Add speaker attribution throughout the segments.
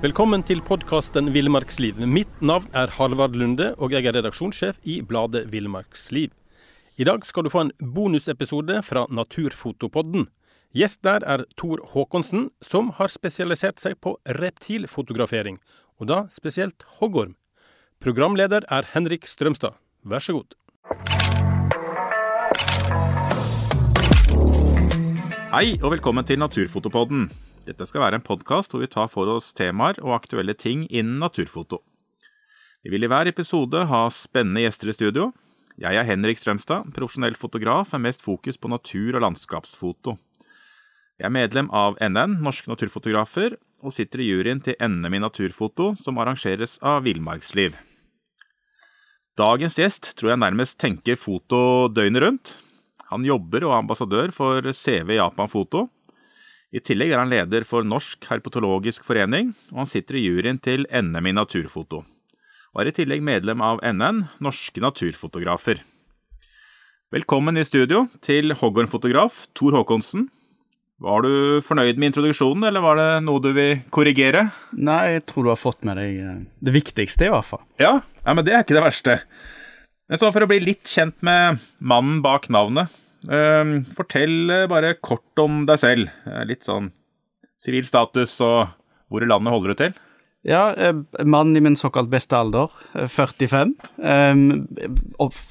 Speaker 1: Velkommen til podkasten Villmarksliv. Mitt navn er Halvard Lunde, og jeg er redaksjonssjef i bladet Villmarksliv. I dag skal du få en bonusepisode fra Naturfotopodden. Gjest der er Tor Håkonsen, som har spesialisert seg på reptilfotografering, og da spesielt hoggorm. Programleder er Henrik Strømstad. Vær så god.
Speaker 2: Hei og velkommen til Naturfotopodden. Dette skal være en podkast hvor vi tar for oss temaer og aktuelle ting innen naturfoto. Vi vil i hver episode ha spennende gjester i studio. Jeg er Henrik Strømstad, profesjonell fotograf med mest fokus på natur- og landskapsfoto. Jeg er medlem av NN, Norske Naturfotografer, og sitter i juryen til NM i naturfoto, som arrangeres av Villmarksliv. Dagens gjest tror jeg nærmest tenker foto døgnet rundt. Han jobber og er ambassadør for CV Japan Foto. I tillegg er han leder for Norsk herpetologisk forening, og han sitter i juryen til NM i naturfoto. Og er i tillegg medlem av NN, Norske Naturfotografer. Velkommen i studio til hoggormfotograf Tor Håkonsen. Var du fornøyd med introduksjonen, eller var det noe du vil korrigere?
Speaker 3: Nei, jeg tror du har fått med deg eh, det viktigste, i hvert fall.
Speaker 2: Ja, ja men det er ikke det verste. Men så for å bli litt kjent med mannen bak navnet, fortell eh, bare kort om deg selv. Litt sånn sivil status og hvor i landet holder du til?
Speaker 3: Ja, eh, mann i min såkalt beste alder, eh, 45. Eh,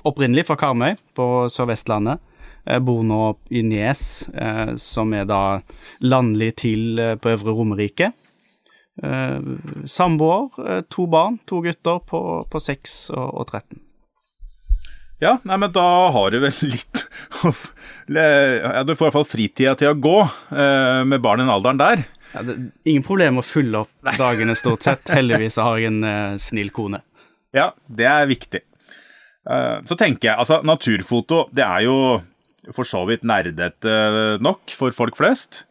Speaker 3: opprinnelig fra Karmøy på Sør-Vestlandet. Jeg bor nå i Nes, som er da landlig til på Øvre Romerike. Eh, Samboer, to barn, to gutter på, på 6 og, og 13.
Speaker 2: Ja, nei, men da har du vel litt ja, Du får i hvert fall fritida til å gå eh, med barn i den alderen der.
Speaker 3: Ja, det, ingen problem å fylle opp dagene, stort sett. Heldigvis har jeg en eh, snill kone.
Speaker 2: Ja, det er viktig. Eh, så tenker jeg, altså naturfoto det er jo for så vidt nerdete nok for folk flest.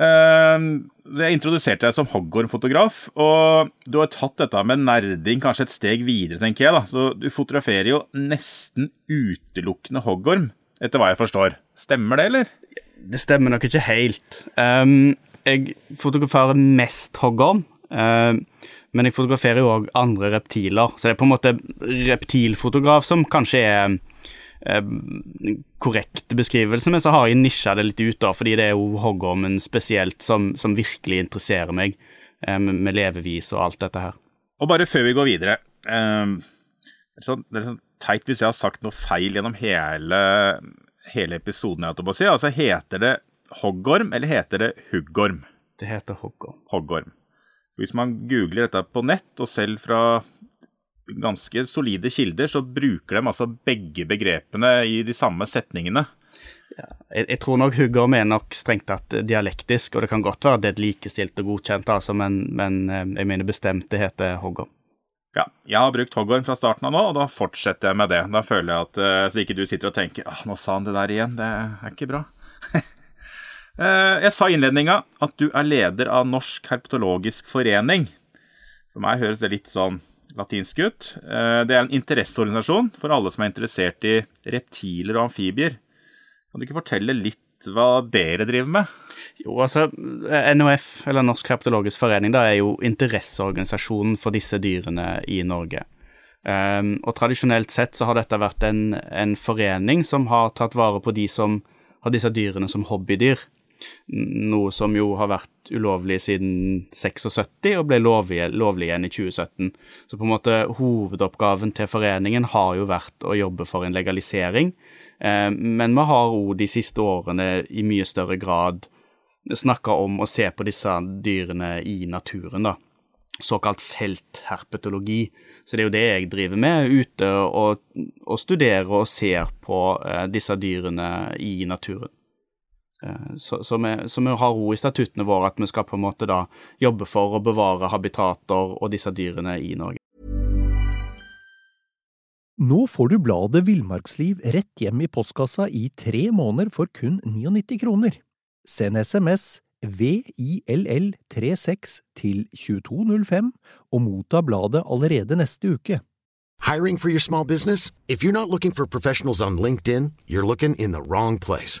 Speaker 2: Eh, Jeg introduserte deg som hoggormfotograf, og du har tatt dette med nerding kanskje et steg videre, tenker jeg. da. Så Du fotograferer jo nesten utelukkende hoggorm, etter hva jeg forstår. Stemmer det, eller?
Speaker 3: Det stemmer nok ikke helt. Um, jeg fotograferer mest hoggorm, ehm, men jeg fotograferer jo òg andre reptiler. Så det er på en måte reptilfotograf som kanskje er ehm, korrekt beskrivelse, men så har jeg nisja det litt ut, da, fordi det er jo hoggormen spesielt som, som virkelig interesserer meg, eh, med levevis og alt dette her.
Speaker 2: Og bare før vi går videre eh, det, er sånn, det er sånn teit hvis jeg har sagt noe feil gjennom hele, hele episoden. Jeg holdt på å si. Altså, heter det hoggorm, eller heter det huggorm?
Speaker 3: Det heter hoggorm.
Speaker 2: Hoggorm. Hvis man googler dette på nett, og selv fra ganske solide kilder, så bruker de altså begge begrepene i de samme setningene.
Speaker 3: Jeg, jeg tror nok huggorm er nok strengt tatt dialektisk, og det kan godt være det er likestilt og godkjent, altså, men, men eh, jeg mener bestemt det heter hoggorm.
Speaker 2: Ja, jeg har brukt hoggorm fra starten av nå, og da fortsetter jeg med det. Da føler jeg at eh, Så ikke du sitter og tenker ah, nå sa han det der igjen, det er ikke bra. Eh, jeg sa i innledninga at du er leder av Norsk herpetologisk forening. For meg høres det litt sånn latinsk ut. Eh, Det er en interesseorganisasjon for alle som er interessert i reptiler og amfibier. Kan du ikke fortelle litt hva dere driver med?
Speaker 3: Jo, altså, NOF, eller Norsk herpetologisk forening, da er jo interesseorganisasjonen for disse dyrene i Norge. Um, og tradisjonelt sett så har dette vært en, en forening som har tatt vare på de som har disse dyrene som hobbydyr. Noe som jo har vært ulovlig siden 76 og ble lovlig, lovlig igjen i 2017. Så på en måte hovedoppgaven til foreningen har jo vært å jobbe for en legalisering. Eh, men vi har òg de siste årene i mye større grad snakka om å se på disse dyrene i naturen, da. Såkalt feltherpetologi. Så det er jo det jeg driver med, ute og, og studerer og ser på eh, disse dyrene i naturen. Eh, Så, så, vi, så vi har ro i statuttene våre at vi skal på en måte da jobbe for å bevare habitater og disse dyrene i Norge.
Speaker 4: Nå får du bladet Villmarksliv rett hjem i postkassa i tre måneder for kun 99 kroner. Send SMS VILL36 til 2205 og motta bladet allerede neste uke.
Speaker 5: Hiring for your small business? If you're not looking for professionals on LinkedIn, you're looking in the wrong place.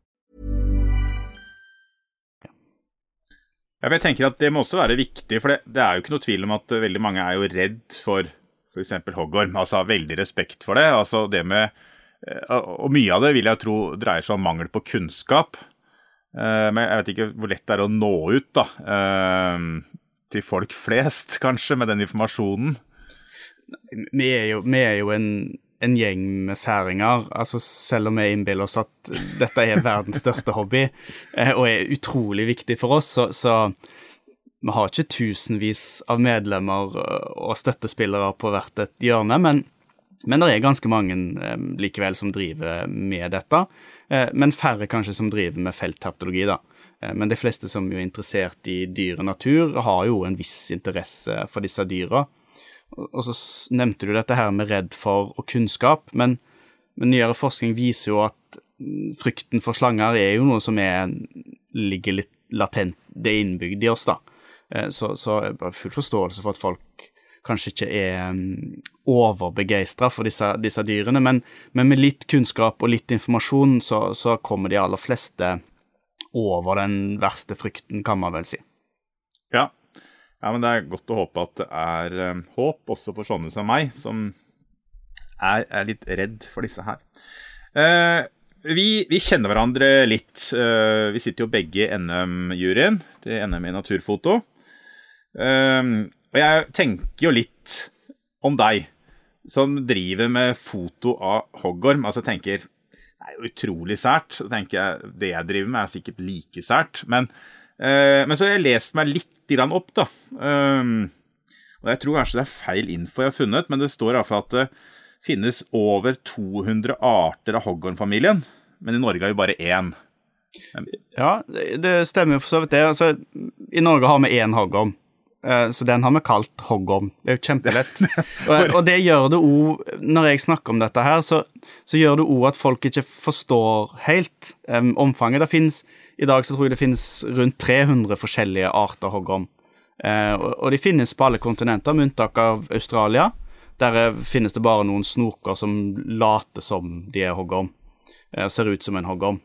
Speaker 2: Ja, jeg tenker at Det må også være viktig, for det, det er jo ikke noe tvil om at veldig mange er jo redd for f.eks. hoggorm. Altså veldig respekt for det. altså det med, uh, Og mye av det vil jeg tro dreier seg om mangel på kunnskap. Uh, men jeg vet ikke hvor lett det er å nå ut da, til folk flest, kanskje, med den informasjonen.
Speaker 3: Vi er jo, vi er jo en, en, gjeng med særinger. altså Selv om vi innbiller oss at dette er verdens største hobby og er utrolig viktig for oss, så, så vi har ikke tusenvis av medlemmer og støttespillere på hvert et hjørne. men men det er ganske mange eh, likevel som driver med dette. Eh, men færre kanskje som driver med feltherpetologi, da. Eh, men de fleste som er interessert i dyr og natur, har jo en viss interesse for disse dyra. Og så nevnte du dette her med redd for og kunnskap, men, men nyere forskning viser jo at mm, frykten for slanger er jo noe som er, ligger litt latent, det er innbygd i oss, da. Så, så jeg har full forståelse for at folk kanskje ikke er um, overbegeistra for disse, disse dyrene, men, men, med litt kunnskap og litt informasjon så, så, kommer de aller fleste over den verste frykten, kan man vel si.
Speaker 2: Ja. men det er godt å håpe at det er um, håp også for sånne som meg, som er, er litt redd for disse her. Uh, vi, vi, kjenner hverandre litt. Uh, vi sitter jo begge i NM-juryen til NM i naturfoto. Uh, og jeg tenker jo litt om deg, som driver med foto av hoggorm. Altså tenker det er jo utrolig sært. Så tenker jeg det jeg driver med, er sikkert like sært. Men, men så har jeg lest meg litt opp, da. Um, og jeg tror kanskje det er feil info jeg har funnet, men det står iallfall at det finnes over 200 arter av hoggormfamilien. Men i Norge har vi bare én.
Speaker 3: Ja, det stemmer for så vidt det. Altså, I Norge har vi én hoggorm. Eh, så den har vi kalt hoggorm. Det er jo kjempelett. Og, det gjør det òg, når jeg snakker om dette her, så, så gjør det òg at folk ikke forstår helt um, omfanget. Det finnes, I dag så tror jeg det finnes rundt 300 forskjellige arter hoggorm. Uh, og, og, de finnes på alle kontinenter, med unntak av Australia. Der finnes det bare noen snoker som later som de er hoggorm. Uh, ser ut som en hoggorm.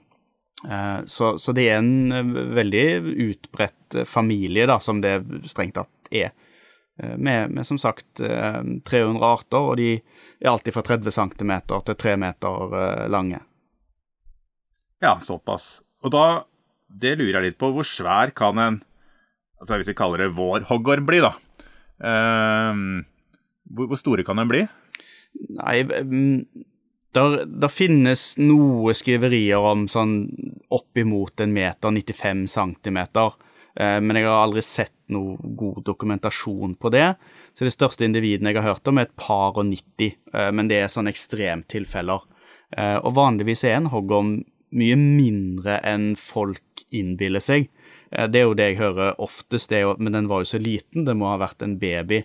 Speaker 3: Eh, så, så, det er en eh, veldig utbredt eh, familie, da, som det strengt tatt er. Med, med, som sagt 300 arter, og de er alltid fra 30 cm til 3 meter lange.
Speaker 2: Ja, såpass. Og da Det lurer jeg litt på. Hvor svær kan en altså Hvis vi kaller det vår hoggorm bli, da. Uh, hvor, hvor store kan den bli?
Speaker 3: Nei, mm, der, der, finnes noe skriverier om sånn oppimot en meter, 95 centimeter, eh, men jeg har aldri sett noe god dokumentasjon på det. Så det største individene jeg har hørt om, er et par og 90, eh, men det er sånne ekstremtilfeller. Eh, og vanligvis er en hoggorm mye mindre enn folk innbiller seg. Eh, det er jo det jeg hører oftest, jo, men den var jo så liten, det må ha vært en baby.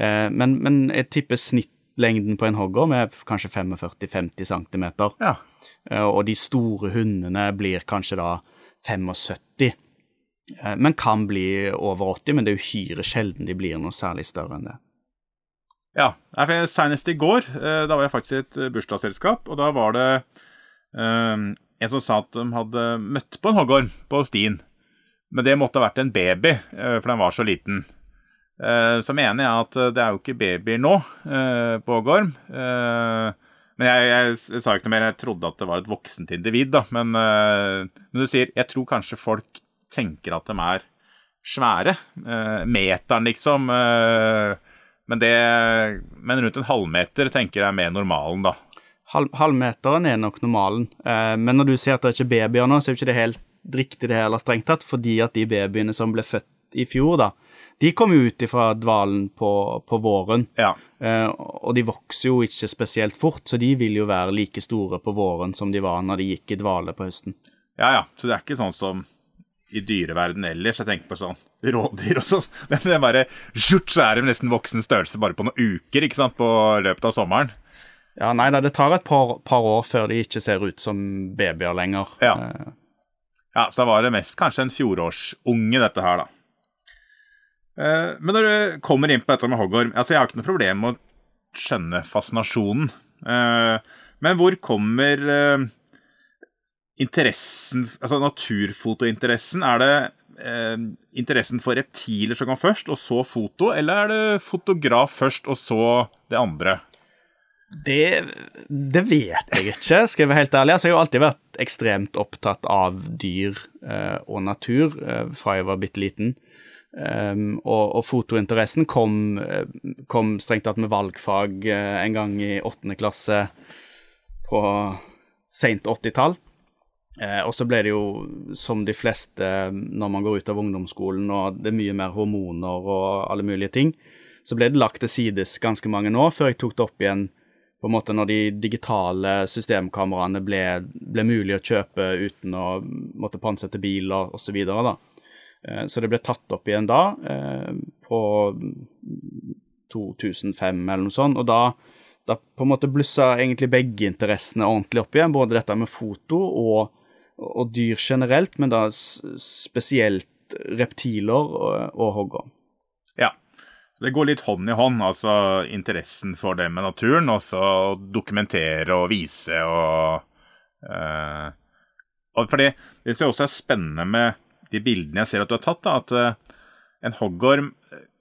Speaker 3: Men, men jeg tipper snitt lengden på en hoggorm er kanskje 45-50 cm.
Speaker 2: Ja.
Speaker 3: Eh, og de store hundene blir kanskje da 75 eh, men kan bli over 80, men det er uhyre sjelden de blir noe særlig større enn det.
Speaker 2: Ja, senest i går, eh, da var jeg faktisk i et bursdagsselskap, og da var det um, en som sa at de hadde møtt på en hoggorm på stien. Men det måtte ha vært en baby, for den var så liten. Eh, så mener jeg at eh, det er jo ikke babyer nå eh, på Gorm. Men jeg, jeg, jeg, sa ikke noe mer, jeg trodde at det var et voksent individ, da. Men, men du sier jeg tror kanskje folk tenker at de er svære. Meteren, liksom. Men, det, men rundt en halvmeter tenker jeg er mer normalen, da.
Speaker 3: Halv, halvmeteren er nok normalen. Men når du sier at det er ikke babyer nå, så er jo ikke det helt riktig det heller, strengt tatt. Fordi at de babyene som ble født i fjor, da, de kom ut fra dvalen på, på våren.
Speaker 2: Ja.
Speaker 3: Eh, og de vokser jo ikke spesielt fort, så de vil jo være like store på våren som de var når de gikk i dvale på høsten.
Speaker 2: Ja, ja. Så det er ikke sånn som i dyreverden ellers. Jeg tenker på sånn rådyr og sånn. Det er bare skjort, så er de nesten voksen størrelse bare på noen uker ikke sant, på løpet av sommeren.
Speaker 3: Ja, nei da, det tar et par, par, år før de ikke ser ut som babyer lenger.
Speaker 2: Ja. ja, så da var det mest kanskje en fjorårsunge, dette her, da. Eh, men når du kommer inn på dette med hoggorm altså Jeg har ikke noe problem med å skjønne fascinasjonen. Eh, men hvor kommer eh, interessen, altså naturfotointeressen? Er det interessen for reptiler som kom først, og så foto, eller er det fotograf først, og så det andre?
Speaker 3: Det, det, vet jeg ikke, skal jeg være helt ærlig. Altså, jeg har alltid vært ekstremt opptatt av dyr eh, og natur eh, fra jeg var bitte liten. Um, og, og, fotointeressen kom, eh, kom, strengt tatt med valgfag uh, en gang i åttende klasse på seint 80-tall. Uh, og så ble det jo, som de fleste når man går ut av ungdomsskolen og det er mye mer hormoner og alle mulige ting, så ble det lagt til sides ganske mange år før jeg tok det opp igjen på en måte når de digitale systemkameraene ble, ble mulig å kjøpe uten å måtte pantsette biler osv. Eh, så det ble tatt opp igjen da, eh, på 2005 eller noe sånt. Og da, da på en måte blussa egentlig begge interessene ordentlig opp igjen. Både dette med foto og, og dyr generelt, men da spesielt reptiler og, og hoggorm.
Speaker 2: Ja. Det går litt hånd i hånd, altså interessen for det med naturen, og så dokumentere og vise og øh, og fordi Det som også er spennende med de bildene jeg ser at du har tatt, da, at uh, en hoggorm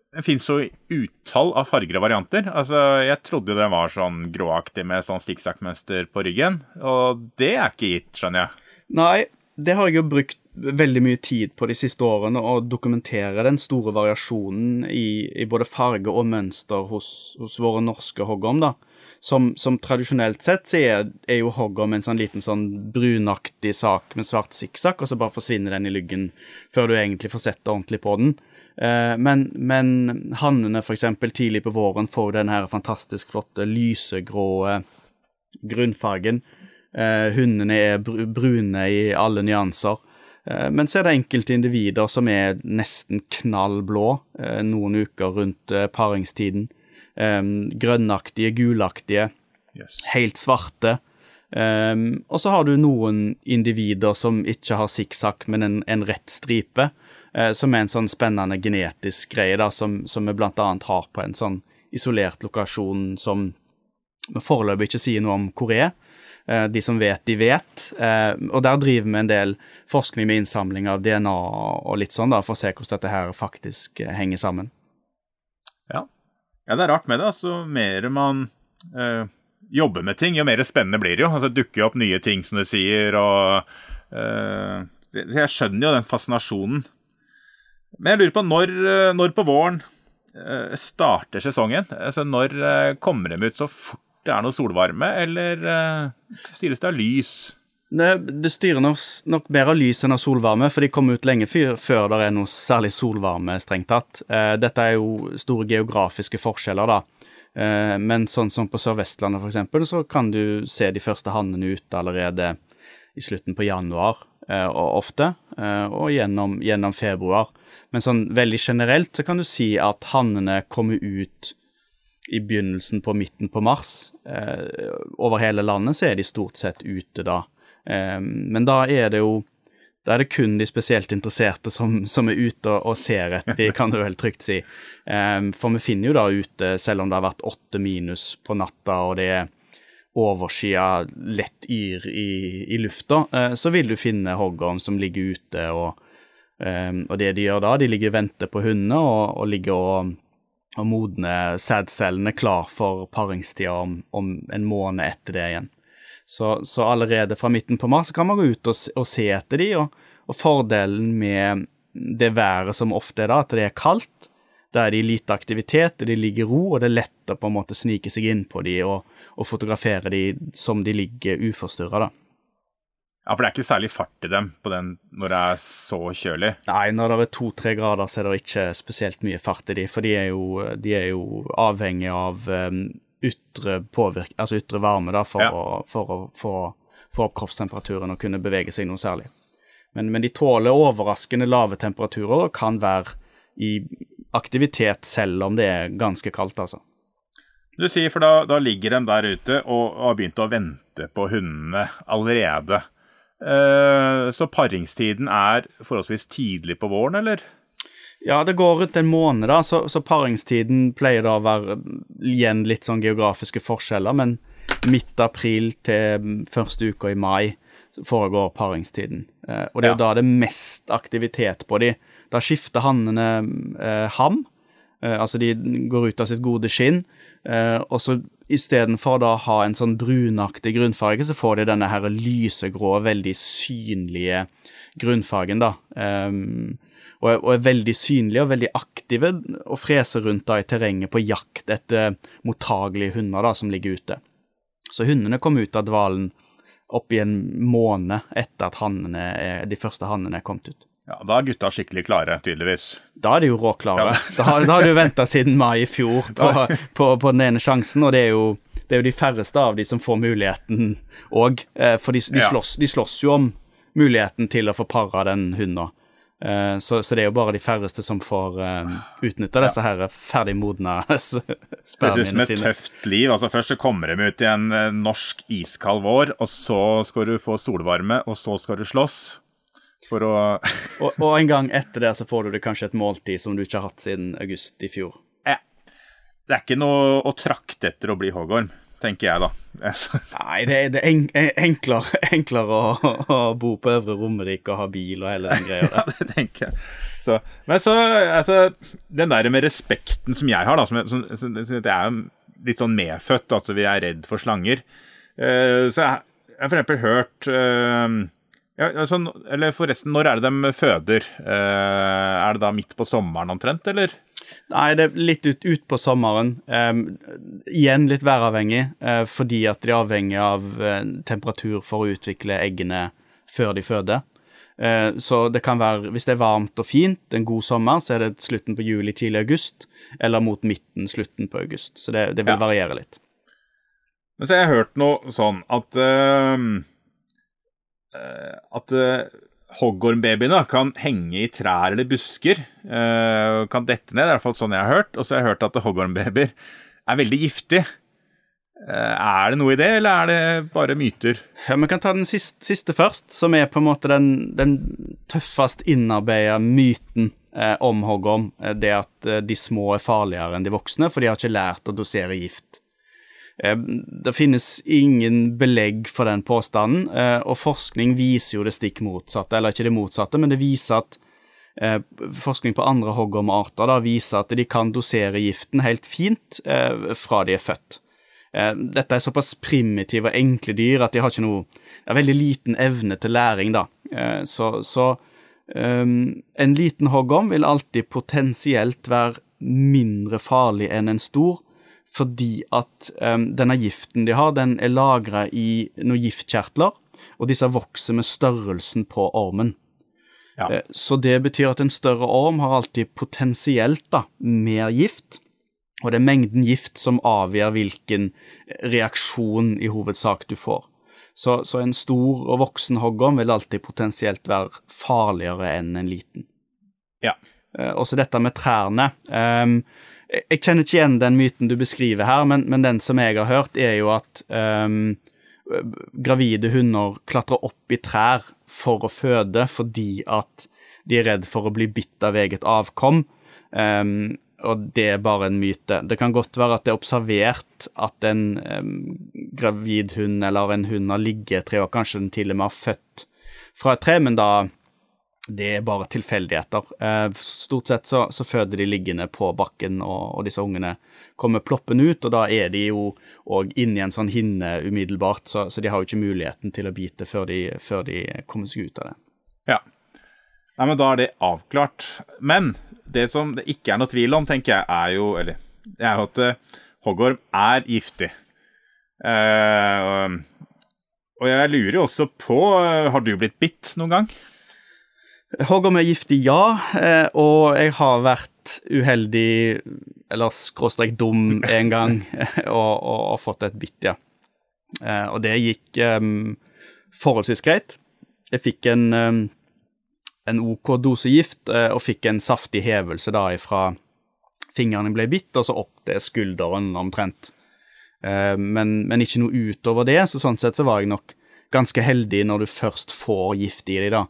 Speaker 2: det finnes jo utall av farger og varianter. Altså, Jeg trodde den var sånn gråaktig med sånn sikksakk-mønster på ryggen, og det er ikke gitt, skjønner jeg.
Speaker 3: Nei, det har jeg jo brukt veldig mye tid på de siste årene, å dokumentere den store variasjonen i, i både farge og mønster hos, hos våre norske hoggorm, da som, som, tradisjonelt sett så er, er jo hoggorm en sånn liten sånn brunaktig sak med svart sikksakk, og så bare forsvinner den i lyggen før du egentlig får sett ordentlig på den. Eh, men, men hannene, eksempel, tidlig på våren får den her fantastisk flotte lysegrå grunnfargen. Eh, hundene er brune i alle nyanser. Eh, men så er det enkelte individer som er nesten knall blå eh, noen uker rundt eh, paringstiden um, grønnaktige, gulaktige, yes. helt svarte. Um, og så har du noen individer som ikke har sikksakk, men en, en, rett stripe, uh, som er en sånn spennende genetisk greie, da, som, som vi blant annet har på en sånn isolert lokasjon som vi foreløpig ikke sier noe om hvor er. Uh, de som vet, de vet. Uh, og der driver vi en del forskning med innsamling av DNA og litt sånn, da, for å se hvordan dette her faktisk henger sammen.
Speaker 2: Ja, det er rart med det. altså Mer man øh, jobber med ting, jo mer spennende blir det jo. Altså dukker opp nye ting, som du sier, og øh, Jeg skjønner jo den fascinasjonen. Men jeg lurer på når, eh, når på våren øh, starter sesongen? Altså Når kommer de ut så fort det er noe solvarme, eller styres det av lys?
Speaker 3: Det, styrer nok, mer av lys enn av solvarme, for de kommer ut lenge før det er noe særlig solvarme, strengt tatt. Eh, dette er jo store geografiske forskjeller, da. Eh, men sånn som på Sør-Vestlandet, f.eks., så kan du se de første hannene ute allerede i slutten på januar, eh, og ofte, og gjennom, gjennom, februar. Men sånn veldig generelt så kan du si at hannene kommer ut i begynnelsen på midten på mars. Over hele landet så er de stort sett ute da. Ehm, men da er det jo da er det kun de spesielt interesserte som, som er ute og, og ser etter kan du vel trygt si. Um, for vi finner jo da ute, selv om det har vært åtte minus på natta og det er overskya lett yr i, i lufta, uh, så vil du finne hoggorm som ligger ute. Og, um, og, det de gjør da, de ligger og venter på hundene og, og ligger og, og modner sædcellene klar for paringstida om, om en måned etter det igjen. Så, så, allerede fra midten på mars kan man gå ut og, og se etter de, og, og, fordelen med det været som ofte er da, at det er kaldt, da er det lite aktivitet, de ligger ro, og det er lett å på en måte snike seg inn på de og, og fotografere de som de ligger uforstyrra, da.
Speaker 2: Ja, for det er ikke særlig fart i dem på den når det er så kjølig?
Speaker 3: Nei, når det er to-tre grader, så er det ikke spesielt mye fart i de, for de er jo, de er jo avhengig av um, ytre, påvirk, altså ytre varme da, for, ja. å, for å få, opp kroppstemperaturen og kunne bevege seg noe særlig. Men, men, de tåler overraskende lave temperaturer og kan være i aktivitet selv om det er ganske kaldt, altså.
Speaker 2: Du sier, for da, da ligger de der ute og, og, har begynt å vente på hundene allerede. Eh, så paringstiden er forholdsvis tidlig på våren, eller?
Speaker 3: Ja, det går rundt en måned, da, så, så paringstiden pleier da å være igjen litt sånn geografiske forskjeller, men midt april til første uka i mai foregår paringstiden. Eh, og det er jo ja. da det er mest aktivitet på de. Da skifter hannene eh, ham, eh, altså de går ut av sitt gode skinn, eh, og så istedenfor da å ha en sånn brunaktig grunnfarge, så får de denne her lysegrå, veldig synlige grunnfargen, da. Um, og er, og er, veldig synlige og veldig aktive og freser rundt da i terrenget på jakt etter mottagelige hunder da, som ligger ute. Så hundene kom ut av dvalen opp i en måned etter at hannene, de første hannene er kommet ut.
Speaker 2: Ja, Da er gutta skikkelig klare, tydeligvis.
Speaker 3: Da er de jo råklare. Ja. da, da har du venta siden mai i fjor på, på, på, den ene sjansen, og det er, jo, det er jo de færreste av de som får muligheten òg. Eh, for de, de, slåss, de, slåss, jo om muligheten til å få para den hunden. Eh, så, så, det er jo bare de færreste som får uh, utnytta disse her ferdig modna
Speaker 2: spermiene sine. Det er som et tøft liv. altså Først så kommer de ut i en uh, norsk iskald vår, og så skal du få solvarme, og så skal du slåss. For å
Speaker 3: og, og, en gang etter det så får du det kanskje et måltid som du ikke har hatt siden august i fjor.
Speaker 2: Eh, det er ikke noe å trakte etter å bli hoggorm tenker jeg da.
Speaker 3: Nei, det, det er enklere, enklere å, å, bo på Øvre Romerike og ha bil og hele den greia
Speaker 2: ja, det tenker jeg. Så, men så, altså, den der med respekten som jeg har, da, som, som, som, det er litt sånn medfødt, altså vi er redd for slanger. Uh, så jeg, jeg har for eksempel hørt uh, ja, altså, Eller forresten, når er det de føder? Uh, er det da midt på sommeren omtrent, eller?
Speaker 3: Nei, det er litt ut, ut på sommeren. Um, igjen litt væravhengig, uh, fordi at de er avhengig av uh, temperatur for å utvikle eggene før de føder. Uh, så det kan være, hvis det er varmt og fint, en god sommer, så er det slutten på juli, tidlig august, eller mot midten, slutten på august. Så det, det vil ja. variere litt.
Speaker 2: Men så har jeg hørt noe sånn at at hoggormbabyene kan henge i trær eller busker. Uh, kan dette ned, det er i hvert fall sånn jeg har hørt. Og så har jeg hørt at hoggormbabyer er veldig giftige. Uh, er det noe i det, eller er det bare myter?
Speaker 3: Ja, Vi kan ta den siste, siste først, som er på en måte den, den tøffest innarbeida myten uh, om hoggorm. Det at de små er farligere enn de voksne, for de har ikke lært å dosere gift. Eh, det finnes ingen belegg for den påstanden, eh, og forskning viser jo det stikk motsatte. Eller ikke det motsatte, men det viser at eh, forskning på andre hoggormarter viser at de kan dosere giften helt fint fra de er født. Dette er såpass primitive og enkle dyr at de har ikke noe er veldig liten evne til læring, da. Så, så um, en liten hoggorm vil alltid potensielt være mindre farlig enn en stor, fordi at um, denne giften de har, den er lagra i noen giftkjertler, og disse vokser med størrelsen på ormen. Ja. Uh, så det betyr at en større orm har alltid potensielt da, mer gift, og det er mengden gift som avgjør hvilken reaksjon i hovedsak du får. Så, så en stor og voksen hoggorm vil alltid potensielt være farligere enn en liten.
Speaker 2: Ja.
Speaker 3: Uh, også dette med trærne. Um, jeg kjenner ikke igjen den myten du beskriver her, men, men den som jeg har hørt, er jo at um, gravide hunder klatrer opp i trær for å føde fordi at de er redd for å bli bitt av eget avkom. Um, og det er bare en myte. Det kan godt være at det er observert at en um, gravid hund eller en hund har ligget et tre år, kanskje den til og med har født fra et tre, men da det er bare tilfeldigheter. Eh, stort sett så, så, føder de liggende på bakken, og, og, disse ungene kommer ploppende ut, og da er de jo òg inni en sånn hinne umiddelbart, så, så, de har jo ikke muligheten til å bite før de, før de kommer seg ut av det.
Speaker 2: Ja. Nei, men da er det avklart. Men det som det ikke er noe tvil om, tenker jeg, er jo Eller det er jo at uh, hoggorm er giftig. Uh, og jeg lurer jo også på uh, Har du blitt bitt noen gang?
Speaker 3: Hoggorm er giftig, ja. Eh, og jeg har vært uheldig, eller skråstrek dum, en gang og, og, og, fått et bitt, ja. Eh, og det gikk um, forholdsvis greit. Jeg fikk en, um, en OK dose gift og fikk en saftig hevelse da ifra fingrene ble bitt, og så opp til skulderen omtrent. Men, men, ikke noe utover det, så sånn sett så var jeg nok ganske heldig når du først får gift i deg, da.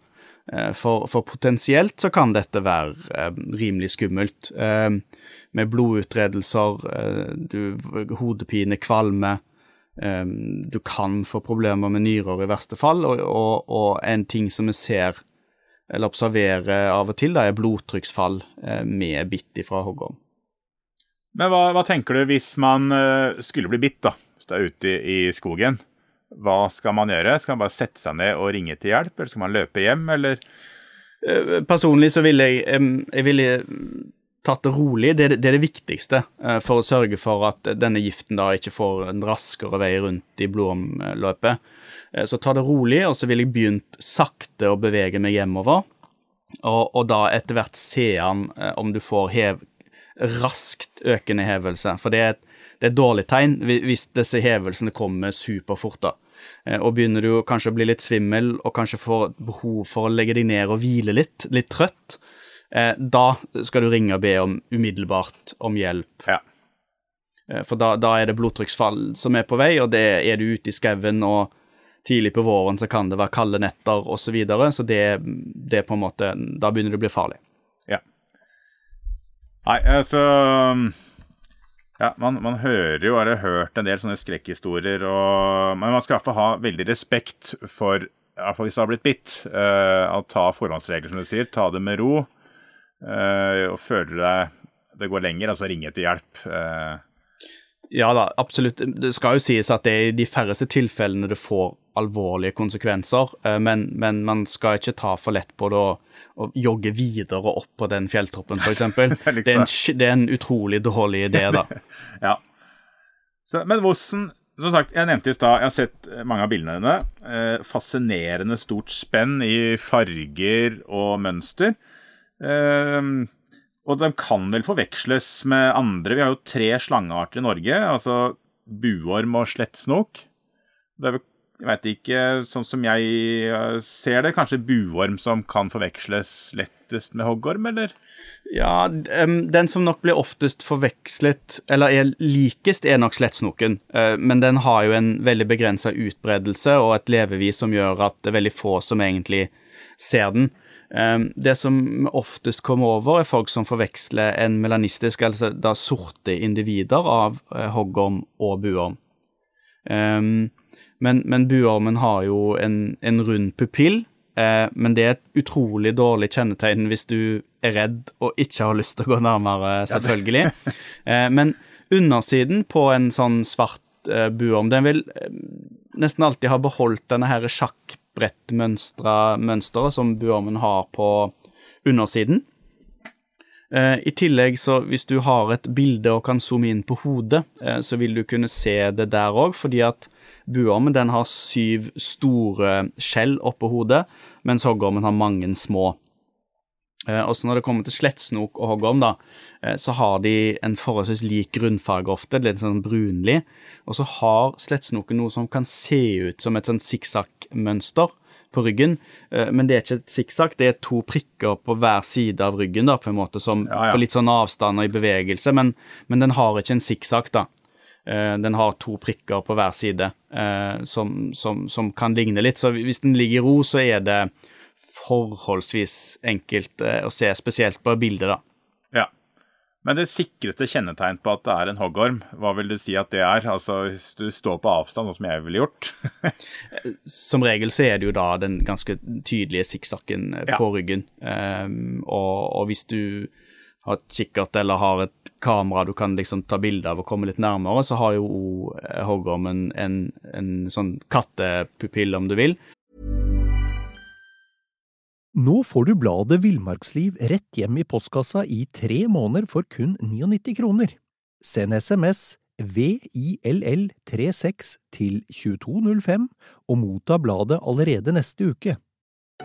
Speaker 3: Eh, for, for, potensielt så kan dette være eh, rimelig skummelt. Eh, med blodutredelser, eh, hodepine, kvalme. Eh, du kan få problemer med nyrer i verste fall, og, og, og, en ting som vi ser eller observerer av og til, da, er blodtrykksfall med bitt fra hoggorm.
Speaker 2: Men hva, hva, tenker du hvis man skulle bli bitt, da, hvis du er ute i, i skogen? Hva skal man gjøre? Skal man bare sette seg ned og ringe til hjelp, eller skal man løpe hjem, eller?
Speaker 3: Eh, personlig så ville jeg, jeg ville tatt det rolig. Det, det, er det viktigste eh, for å sørge for at denne giften da ikke får en raskere vei rundt i blodomløpet. Eh, så ta det rolig, og så ville jeg begynt sakte å bevege meg hjemover. Og, og da etter hvert se an om du får hev, raskt økende hevelse. For det er et det er dårlig tegn hvis disse hevelsene kommer superfort. da. Eh, og begynner du kanskje å bli litt svimmel og kanskje får behov for å legge deg ned og hvile litt, litt trøtt, eh, da skal du ringe og be om umiddelbart om hjelp.
Speaker 2: Ja.
Speaker 3: Eh, for da, da, er det blodtrykksfall som er på vei, og det er du ute i skauen og tidlig på våren så kan det være kalde netter osv., så, videre, så det, det på en måte Da begynner det å bli farlig.
Speaker 2: Ja. Nei, altså ja, man, man, hører jo, har hørt en del sånne skrekkhistorier, og, men man skal i hvert fall ha veldig respekt for, i hvert fall hvis du har blitt bitt, uh, ta forhåndsregler, som du sier. Ta det med ro. Uh, og føler deg det går lenger, altså ringe til hjelp. Uh,
Speaker 3: ja da, absolutt. Det skal jo sies at det er i de færreste tilfellene det får alvorlige konsekvenser, men, men man skal ikke ta for lett på det å og jogge videre opp på den fjelltoppen, f.eks. det, det, det er en utrolig dårlig idé, da.
Speaker 2: ja. Så, men hvordan som sagt, Jeg nevnte i stad, jeg har sett mange av bildene dine. Eh, fascinerende stort spenn i farger og mønster. Eh, og de kan vel forveksles med andre. Vi har jo tre slangearter i Norge. Altså buorm og slettsnok. Det er vel jeg veit ikke, sånn som jeg eh, ser det, kanskje buorm som kan forveksles lettest med hoggorm, eller?
Speaker 3: Ja, den som nok blir oftest forvekslet, eller er likest, er nok slettsnoken. Eh, men den har jo en veldig begrensa utbredelse og et levevis som gjør at det er veldig få som egentlig ser den. Det som oftest kommer over, er folk som forveksler en melanistisk, altså da sorte individer av eh, hoggorm og buorm. Um, men, men buormen har jo en, en rund pupill, eh, men det er et utrolig dårlig kjennetegn hvis du er redd og ikke har lyst til å gå nærmere, selvfølgelig. eh, men undersiden på en sånn svart buorm, den vil nesten alltid ha beholdt denne her sjakkbrettmønsteret som buormen har på undersiden. Eh, I tillegg, så hvis du har et bilde og kan zoome inn på hodet, eh, så vil du kunne se det der òg, fordi at buormen den har syv store skjell oppå hodet, mens hoggormen har mange små. Eh, også når det kommer til slettsnok og hoggorm, da, så har de en forholdsvis lik grunnfarge ofte, litt sånn brunlig. Og så har slettsnoken noe som kan se ut som et sånn sikksakk-mønster på ryggen. Eh, men det er ikke et sikksakk, det er to prikker på hver side av ryggen, da, på en måte, som ja, ja. på litt sånn avstand og i bevegelse, men, men den har ikke en sikksakk, da. Eh, den har to prikker på hver side eh, som, som, som, kan ligne litt. Så hvis den ligger i ro, så er det forholdsvis enkelt å se, spesielt på bildet, da. Ja.
Speaker 2: Men det sikreste kjennetegn på at det er en hoggorm, hva vil du si at det er? Altså hvis du står på avstand, sånn som jeg ville gjort?
Speaker 3: som regel så er det jo da den ganske tydelige sikksakken ja. på ryggen. Um, og, og, hvis du har kikkert eller har et kamera du kan liksom ta bilde av og komme litt nærmere, så har jo hoggormen en, en sånn kattepupill, om du vil,
Speaker 4: nå får du bladet Villmarksliv rett hjem i postkassa i tre måneder for kun 99 kroner. Send SMS VILL36 til 2205 og motta bladet allerede neste uke.